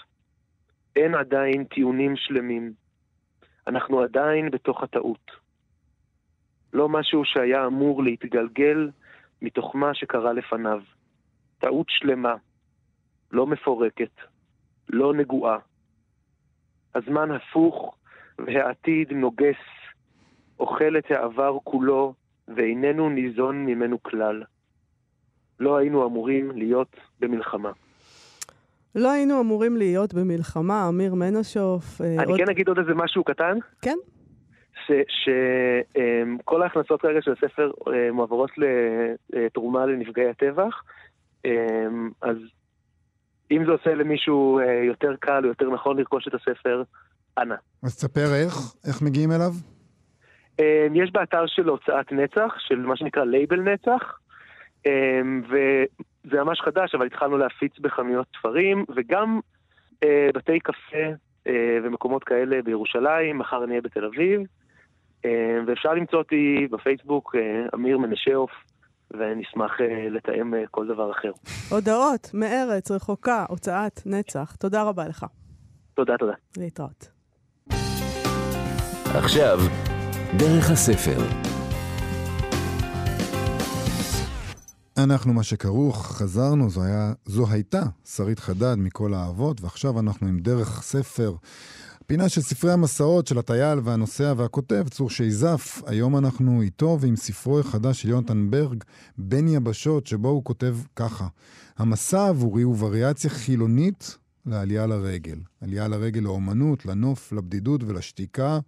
אין עדיין טיעונים שלמים. אנחנו עדיין בתוך הטעות. לא משהו שהיה אמור להתגלגל מתוך מה שקרה לפניו. טעות שלמה, לא מפורקת, לא נגועה. הזמן הפוך והעתיד נוגס, אוכל את העבר כולו ואיננו ניזון ממנו כלל. לא היינו אמורים להיות במלחמה. לא היינו אמורים להיות במלחמה, אמיר מנשוף. אה, אני עוד... כן אגיד עוד איזה משהו קטן. כן. שכל ההכנסות כרגע של הספר אה, מועברות לתרומה לנפגעי הטבח, אז אם זה עושה למישהו אה, יותר קל או יותר נכון לרכוש את הספר, אנא. אז תספר איך, איך מגיעים אליו? אה, יש באתר של הוצאת נצח, של מה שנקרא לייבל נצח, אה, וזה ממש חדש, אבל התחלנו להפיץ בחנויות ספרים, וגם בתי קפה ומקומות כאלה בירושלים, מחר נהיה בתל אביב, ואפשר למצוא אותי בפייסבוק, אמיר מנשאוף. ונשמח אה, לתאם אה, כל דבר אחר. הודעות מארץ רחוקה, הוצאת נצח. תודה רבה לך. תודה, תודה. להתראות. עכשיו, דרך הספר. אנחנו מה שכרוך, חזרנו, זו, היה, זו הייתה שרית חדד מכל האהבות, ועכשיו אנחנו עם דרך ספר. פינה של ספרי המסעות של הטייל והנוסע והכותב, צור שייזף. היום אנחנו איתו ועם ספרו החדש של יונתן ברג, בין יבשות, שבו הוא כותב ככה: המסע עבורי הוא וריאציה חילונית לעלייה לרגל. עלייה לרגל לאומנות, לנוף, לבדידות ולשתיקה.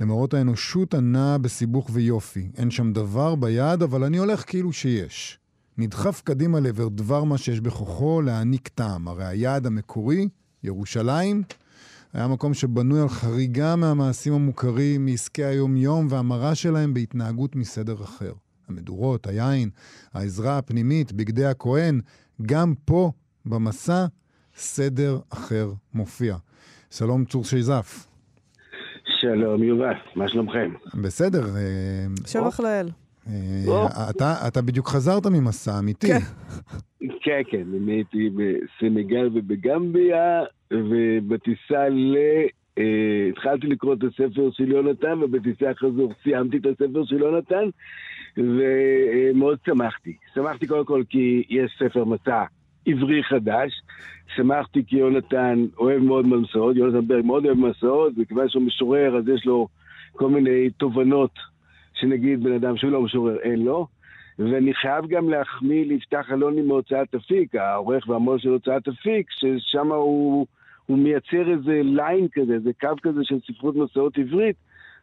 למראות האנושות הנעה בסיבוך ויופי. אין שם דבר ביד, אבל אני הולך כאילו שיש. נדחף קדימה לעבר דבר מה שיש בכוחו להעניק טעם. הרי היעד המקורי, ירושלים, היה מקום שבנוי על חריגה מהמעשים המוכרים, מעסקי היום-יום והמרה שלהם בהתנהגות מסדר אחר. המדורות, היין, העזרה הפנימית, בגדי הכהן, גם פה, במסע, סדר אחר מופיע. שלום צור שייזף. שלום יובל, מה שלומכם? בסדר. אה, שבח לאל. אה, אתה, אתה בדיוק חזרת ממסע אמיתי. כן, כן, כן, אני הייתי בסנגל ובגמביה, ובטיסה ל... Uh, התחלתי לקרוא את הספר של יונתן, ובטיסה החזור סיימתי את הספר של יונתן, ומאוד שמחתי. שמחתי קודם כל כי יש ספר מסע עברי חדש, שמחתי כי יונתן אוהב מאוד מסעות, יונתן ברג מאוד אוהב מסעות, וכיוון שהוא משורר אז יש לו כל מיני תובנות שנגיד בן אדם שהוא לא משורר אין לו. ואני חייב גם להחמיא ליפתח אלוני מהוצאת אפיק, העורך והמו"ל של הוצאת אפיק, ששם הוא, הוא מייצר איזה ליין כזה, איזה קו כזה של ספרות מסעות עברית,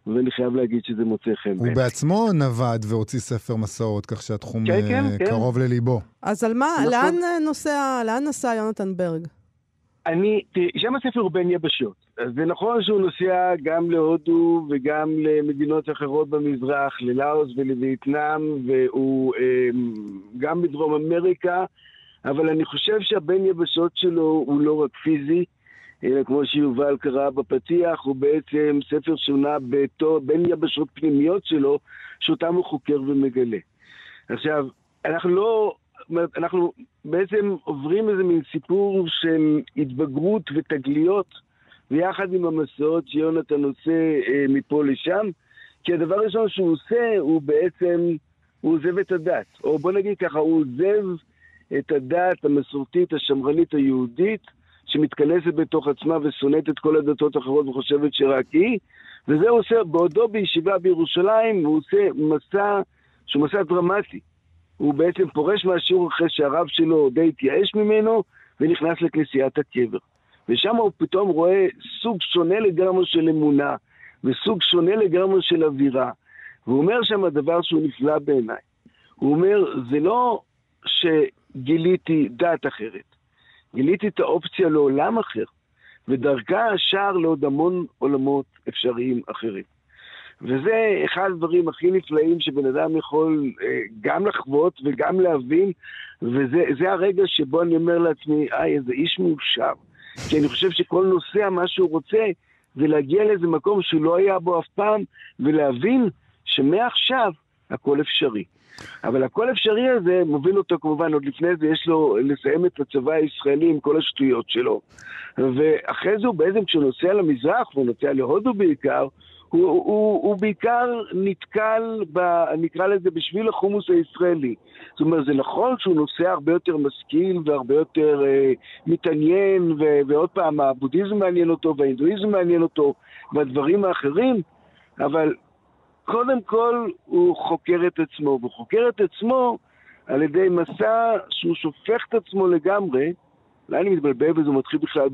ואני חייב להגיד שזה מוצא חן. הוא בעצמו נווד והוציא ספר מסעות, כך שהתחום כן, כן, אה, כן. קרוב כן. לליבו. אז על מה, נכון. לאן נוסע, לאן נסע יונתן ברג? אני, תראי, שם הספר הוא בין יבשות. אז זה נכון שהוא נוסע גם להודו וגם למדינות אחרות במזרח, ללאוס ולווייטנאם, והוא אה, גם בדרום אמריקה, אבל אני חושב שהבין יבשות שלו הוא לא רק פיזי, אלא כמו שיובל קרא בפתיח, הוא בעצם ספר שונה בתו, בין יבשות פנימיות שלו, שאותם הוא חוקר ומגלה. עכשיו, אנחנו לא, אנחנו בעצם עוברים איזה מין סיפור של התבגרות ותגליות, ויחד עם המסעות שיונתן עושה אה, מפה לשם, כי הדבר הראשון שהוא עושה הוא בעצם, הוא עוזב את הדת. או בוא נגיד ככה, הוא עוזב את הדת המסורתית, השמרנית היהודית, שמתכנסת בתוך עצמה ושונאת את כל הדתות האחרות וחושבת שרק היא, וזה הוא עושה בעודו בישיבה בירושלים, הוא עושה מסע שהוא מסע דרמטי. הוא בעצם פורש מהשיעור אחרי שהרב שלו די התייאש ממנו, ונכנס לכנסיית הקבר. ושם הוא פתאום רואה סוג שונה לגמרי של אמונה, וסוג שונה לגמרי של אווירה. והוא אומר שם דבר שהוא נפלא בעיניי. הוא אומר, זה לא שגיליתי דת אחרת, גיליתי את האופציה לעולם אחר, ודרכה השער לעוד המון עולמות אפשריים אחרים. וזה אחד הדברים הכי נפלאים שבן אדם יכול אה, גם לחוות וגם להבין, וזה הרגע שבו אני אומר לעצמי, איי, איזה איש מאושר. כי אני חושב שכל נוסע, מה שהוא רוצה, זה להגיע לאיזה מקום שהוא לא היה בו אף פעם, ולהבין שמעכשיו הכל אפשרי. אבל הכל אפשרי הזה מוביל אותו כמובן, עוד לפני זה יש לו לסיים את הצבא הישראלי עם כל השטויות שלו. ואחרי זה הוא בעצם כשהוא נוסע למזרח, והוא נוסע להודו בעיקר, הוא, הוא, הוא בעיקר נתקל, ב, נקרא לזה, בשביל החומוס הישראלי. זאת אומרת, זה נכון שהוא נוסע הרבה יותר משכיל והרבה יותר אה, מתעניין, ו, ועוד פעם, הבודהיזם מעניין אותו וההינדואיזם מעניין אותו והדברים האחרים, אבל קודם כל הוא חוקר את עצמו, והוא חוקר את עצמו על ידי מסע שהוא שופך את עצמו לגמרי, אולי אני מתבלבל וזה מתחיל בכלל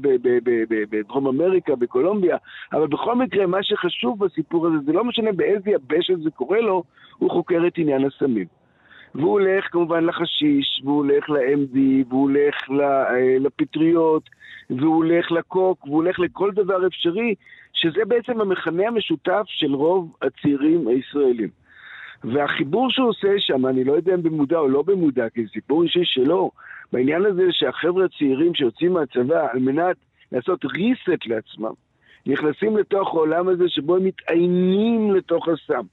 בדרום אמריקה, בקולומביה, אבל בכל מקרה, מה שחשוב בסיפור הזה, זה לא משנה באיזה יבשת זה קורה לו, הוא חוקר את עניין הסמים. והוא הולך כמובן לחשיש, והוא הולך ל-MD, והוא הולך אה, לפטריות, והוא הולך לקוק, והוא הולך לכל דבר אפשרי, שזה בעצם המכנה המשותף של רוב הצעירים הישראלים. והחיבור שהוא עושה שם, אני לא יודע אם במודע או לא במודע, כי זה סיפור אישי שלו, בעניין הזה שהחבר'ה הצעירים שיוצאים מהצבא על מנת לעשות reset לעצמם, נכנסים לתוך העולם הזה שבו הם מתעיינים לתוך הסם.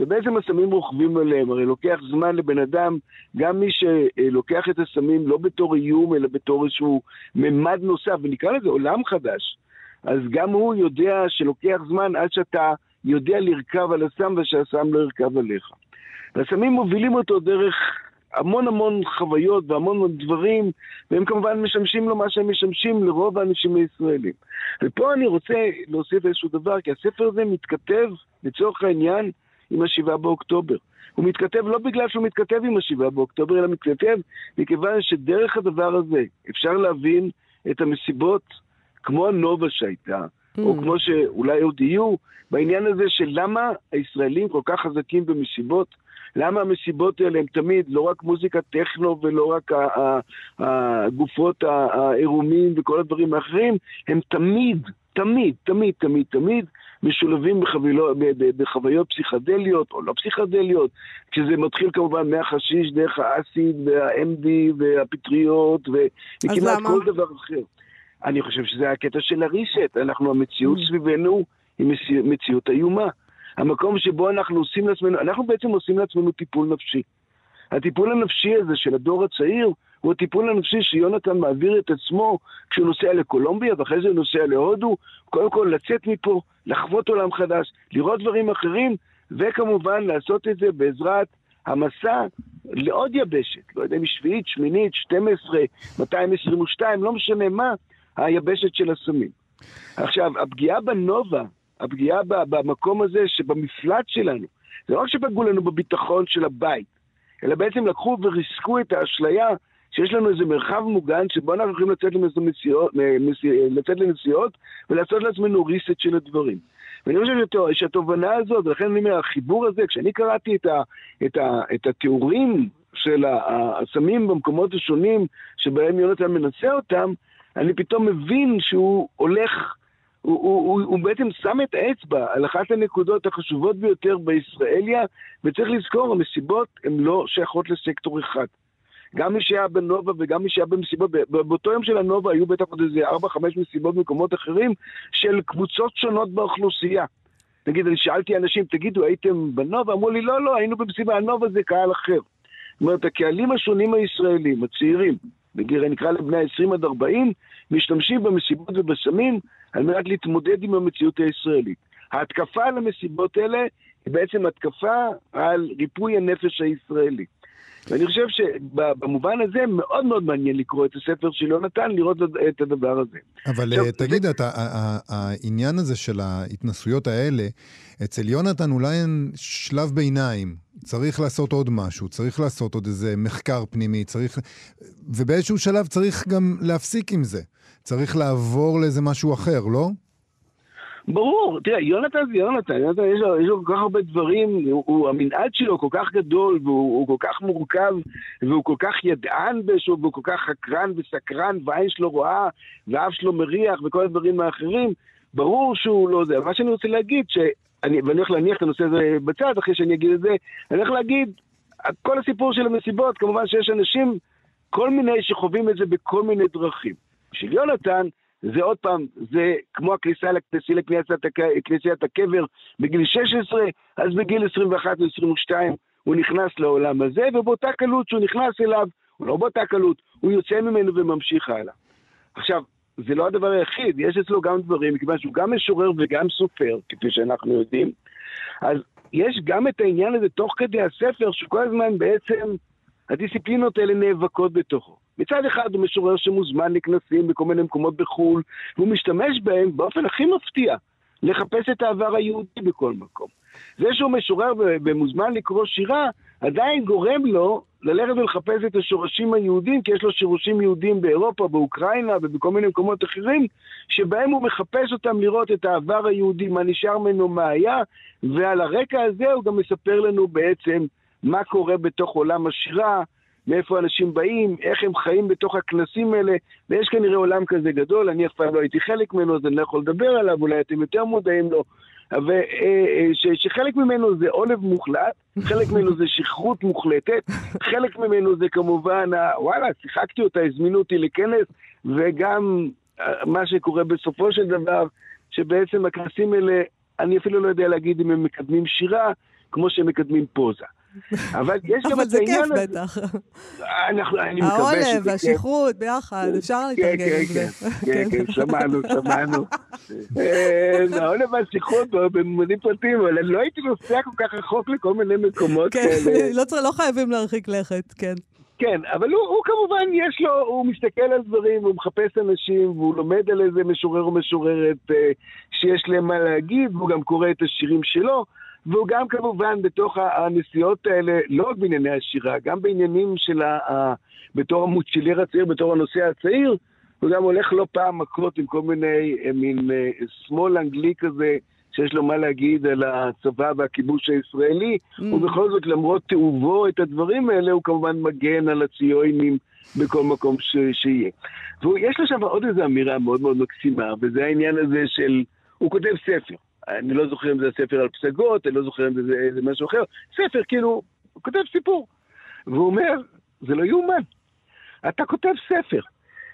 ובעצם הסמים רוכבים עליהם, הרי לוקח זמן לבן אדם, גם מי שלוקח את הסמים לא בתור איום, אלא בתור איזשהו ממד נוסף, ונקרא לזה עולם חדש. אז גם הוא יודע שלוקח זמן עד שאתה יודע לרכב על הסם ושהסם לא ירכב עליך. והסמים מובילים אותו דרך המון המון חוויות והמון דברים, והם כמובן משמשים לו מה שהם משמשים לרוב האנשים הישראלים. ופה אני רוצה להוסיף איזשהו דבר, כי הספר הזה מתכתב, לצורך העניין, עם השבעה באוקטובר. הוא מתכתב לא בגלל שהוא מתכתב עם השבעה באוקטובר, אלא מתכתב מכיוון שדרך הדבר הזה אפשר להבין את המסיבות כמו הנובה שהייתה, mm. או כמו שאולי עוד יהיו, בעניין הזה של למה הישראלים כל כך חזקים במסיבות, למה המסיבות האלה הן תמיד לא רק מוזיקה טכנו ולא רק הגופות העירומים וכל הדברים האחרים, הם תמיד, תמיד, תמיד, תמיד, תמיד משולבים בחבילו, בחוויות פסיכדליות או לא פסיכדליות, כשזה מתחיל כמובן מהחשיש דרך האסיד וה-MD והפטריות וכמעט כל דבר אחר. אני חושב שזה הקטע של הריסט, אנחנו, המציאות mm. סביבנו היא מציאות איומה. המקום שבו אנחנו עושים לעצמנו, אנחנו בעצם עושים לעצמנו טיפול נפשי. הטיפול הנפשי הזה של הדור הצעיר הוא הטיפול הנפשי שיונתן מעביר את עצמו כשהוא נוסע לקולומביה ואחרי זה הוא נוסע להודו, קודם כל לצאת מפה, לחוות עולם חדש, לראות דברים אחרים, וכמובן לעשות את זה בעזרת המסע לעוד יבשת, לא יודע אם שביעית, שמינית, 12, 222, לא משנה מה, היבשת של הסמים. עכשיו, הפגיעה בנובה, הפגיעה במקום הזה שבמפלט שלנו, זה לא רק שפגעו לנו בביטחון של הבית, אלא בעצם לקחו וריסקו את האשליה שיש לנו איזה מרחב מוגן שבו אנחנו יכולים לצאת, למסיעות, לצאת לנסיעות ולעשות לעצמנו ריסט של הדברים. ואני חושב שהתובנה הזאת, ולכן אני אומר, החיבור הזה, כשאני קראתי את, ה, את, ה, את התיאורים של הסמים במקומות השונים שבהם יונתן מנסה אותם, אני פתאום מבין שהוא הולך, הוא, הוא, הוא, הוא בעצם שם את האצבע על אחת הנקודות החשובות ביותר בישראליה, וצריך לזכור, המסיבות הן לא שייכות לסקטור אחד. גם מי שהיה בנובה וגם מי שהיה במסיבות, באותו יום של הנובה היו בטח עוד איזה 4-5 מסיבות במקומות אחרים של קבוצות שונות באוכלוסייה. נגיד, אני שאלתי אנשים, תגידו, הייתם בנובה? אמרו לי, לא, לא, היינו במסיבה, הנובה זה קהל אחר. זאת אומרת, הקהלים השונים הישראלים, הצעירים, נקרא להם בני 20 עד 40, משתמשים במסיבות ובסמים על מנת להתמודד עם המציאות הישראלית. ההתקפה על המסיבות האלה היא בעצם התקפה על ריפוי הנפש הישראלי. ואני חושב שבמובן הזה מאוד מאוד מעניין לקרוא את הספר של יונתן, לראות את הדבר הזה. אבל עכשיו, תגיד, זה... אתה, העניין הזה של ההתנסויות האלה, אצל יונתן אולי אין שלב ביניים. צריך לעשות עוד משהו, צריך לעשות עוד איזה מחקר פנימי, צריך... ובאיזשהו שלב צריך גם להפסיק עם זה. צריך לעבור לאיזה משהו אחר, לא? ברור, תראה, יונתן זה יונתן, יונתן יש לו, יש לו כל כך הרבה דברים, הוא, הוא, המנעד שלו כל כך גדול, והוא כל כך מורכב, והוא כל כך ידען באיזשהו, והוא כל כך חקרן וסקרן, והעין שלו רואה, והאף שלו מריח, וכל הדברים האחרים, ברור שהוא לא זה. מה שאני רוצה להגיד, שאני, ואני הולך להניח את הנושא הזה בצד, אחרי שאני אגיד את זה, אני הולך להגיד, כל הסיפור של המסיבות, כמובן שיש אנשים, כל מיני שחווים את זה בכל מיני דרכים. בשביל יונתן, זה עוד פעם, זה כמו הכניסה לכנסיית הקבר בגיל 16, אז בגיל 21 או 22 הוא נכנס לעולם הזה, ובאותה קלות שהוא נכנס אליו, או לא באותה קלות, הוא יוצא ממנו וממשיך הלאה. עכשיו, זה לא הדבר היחיד, יש אצלו גם דברים, מכיוון שהוא גם משורר וגם סופר, כפי שאנחנו יודעים, אז יש גם את העניין הזה תוך כדי הספר, שכל הזמן בעצם הדיסציפלינות האלה נאבקות בתוכו. מצד אחד הוא משורר שמוזמן לכנסים בכל מיני מקומות בחו"ל, והוא משתמש בהם באופן הכי מפתיע לחפש את העבר היהודי בכל מקום. זה שהוא משורר ומוזמן לקרוא שירה, עדיין גורם לו ללכת ולחפש את השורשים היהודים, כי יש לו שירושים יהודים באירופה, באוקראינה ובכל מיני מקומות אחרים, שבהם הוא מחפש אותם לראות את העבר היהודי, מה נשאר ממנו, מה היה, ועל הרקע הזה הוא גם מספר לנו בעצם מה קורה בתוך עולם השירה, מאיפה אנשים באים, איך הם חיים בתוך הכנסים האלה, ויש כנראה עולם כזה גדול, אני אף פעם לא הייתי חלק ממנו, אז אני לא יכול לדבר עליו, אולי אתם יותר מודעים לו, אבל אה, אה, ש, שחלק ממנו זה עולב מוחלט, חלק ממנו זה שכרות מוחלטת, חלק ממנו זה כמובן, וואלה, שיחקתי אותה, הזמינו אותי לכנס, וגם אה, מה שקורה בסופו של דבר, שבעצם הכנסים האלה, אני אפילו לא יודע להגיד אם הם מקדמים שירה, כמו שהם מקדמים פוזה. אבל יש גם את העניין הזה. אבל זה כיף בטח. אני מקווה שזה כיף. העולב והשכרות ביחד, אפשר להתארגן עם זה. כן, כן, שמענו, שמענו. העולב והשכרות במובנים פרטיים, אבל אני לא הייתי נוסע כל כך רחוק לכל מיני מקומות כאלה. לא חייבים להרחיק לכת, כן. כן, אבל הוא, הוא כמובן, יש לו, הוא מסתכל על דברים, הוא מחפש אנשים, והוא לומד על איזה משורר או משוררת אה, שיש להם מה להגיד, והוא גם קורא את השירים שלו. והוא גם כמובן בתוך הנסיעות האלה, לא רק בענייני השירה, גם בעניינים של ה... בתור המוצ'ילר הצעיר, בתור הנוסע הצעיר, הוא גם הולך לא פעם מכות עם כל מיני, אה, מין אה, שמאל אנגלי כזה, שיש לו מה להגיד על הצבא והכיבוש הישראלי, mm. ובכל זאת, למרות תיעובו את הדברים האלה, הוא כמובן מגן על הציונים בכל מקום ש... שיהיה. ויש לו שם עוד איזו אמירה מאוד מאוד מקסימה, וזה העניין הזה של... הוא כותב ספר. אני לא זוכר אם זה הספר על פסגות, אני לא זוכר אם זה, זה משהו אחר. ספר, כאילו, הוא כותב סיפור. והוא אומר, זה לא יאומן. אתה כותב ספר.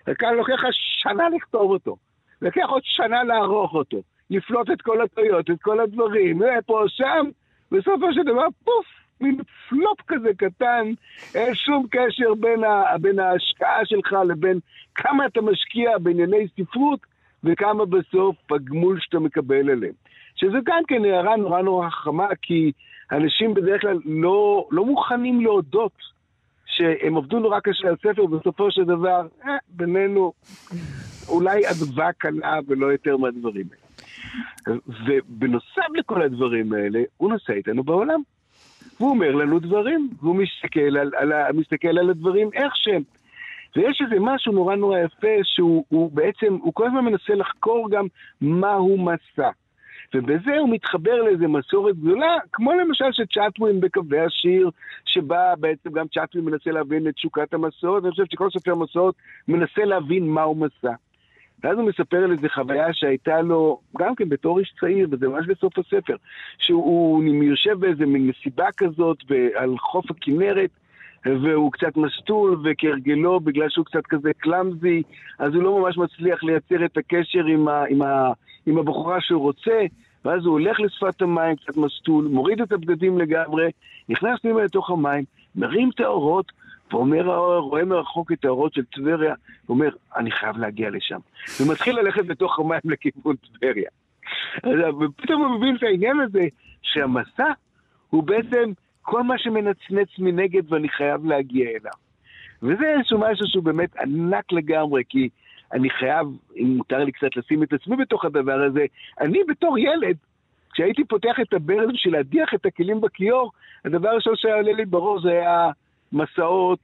וכאן לוקח לך שנה לכתוב אותו. לוקח עוד שנה לערוך אותו. לפלוט את כל הטעויות, את כל הדברים, פה, שם, בסופו של דבר, פוף, מין פלופ כזה קטן, אין שום קשר בין, ה, בין ההשקעה שלך לבין כמה אתה משקיע בענייני ספרות וכמה בסוף הגמול שאתה מקבל עליהם. שזה גם כן הערה נורא נורא חכמה, כי אנשים בדרך כלל לא, לא מוכנים להודות שהם עבדו נורא קשה על ספר, ובסופו של דבר, אה, בינינו, אולי אדווה קלה ולא יותר מהדברים האלה. ובנוסף לכל הדברים האלה, הוא נוסע איתנו בעולם. והוא אומר לנו דברים, והוא מסתכל על, על, מסתכל על הדברים איך שהם. ויש איזה משהו נורא נורא יפה, שהוא בעצם, הוא כל הזמן מנסה לחקור גם מהו מסע. ובזה הוא מתחבר לאיזה מסורת גדולה, כמו למשל שצ'אטווין בקווי השיר, שבה בעצם גם צ'אטווין מנסה להבין את תשוקת המסורת, אני חושב שכל סופר מסורת מנסה להבין מהו מסע. ואז הוא מספר על איזו חוויה שהייתה לו, גם כן בתור איש צעיר, וזה ממש בסוף הספר, שהוא יושב באיזה מין מסיבה כזאת על חוף הכנרת, והוא קצת מסטול, וכהרגלו, בגלל שהוא קצת כזה קלאמזי, אז הוא לא ממש מצליח לייצר את הקשר עם, ה, עם, ה, עם הבחורה שהוא רוצה, ואז הוא הולך לשפת המים, קצת מסטול, מוריד את הבגדים לגמרי, נכנס פנימה לתוך המים, מרים את האורות, ואומר, רואה מרחוק את האורות של טבריה, ואומר, אני חייב להגיע לשם. ומתחיל ללכת בתוך המים לכיוון טבריה. ופתאום הוא מבין את העניין הזה, שהמסע הוא בעצם כל מה שמנצנץ מנגד ואני חייב להגיע אליו. וזה איזשהו משהו שהוא באמת ענק לגמרי, כי אני חייב, אם מותר לי קצת לשים את עצמי בתוך הדבר הזה, אני בתור ילד, כשהייתי פותח את הברז בשביל להדיח את הכלים בכיור, הדבר הראשון שהיה עולה לי בראש זה היה מסעות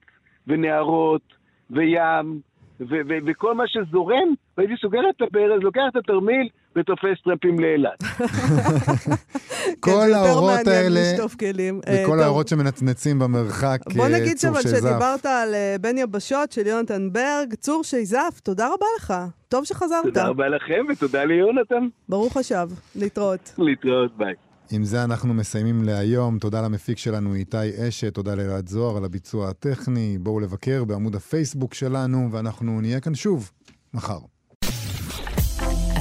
ונערות וים ו- ו- וכל מה שזורם, והייתי סוגר את הברז, לוקח את התרמיל ותופס טרמפים לאילת. כל האורות האלה, כלים. וכל האורות שמנצנצים במרחק, בוא אה, נגיד צור אבל שזף. שדיברת על אה, בן יבשות של יונתן ברג, צור שייזף, תודה רבה לך. טוב שחזרת. תודה רבה לכם ותודה ליונתן. ברוך השב, להתראות. להתראות, ביי. עם זה אנחנו מסיימים להיום. תודה למפיק שלנו איתי אשת, תודה לאלעד זוהר על הביצוע הטכני. בואו לבקר בעמוד הפייסבוק שלנו, ואנחנו נהיה כאן שוב מחר.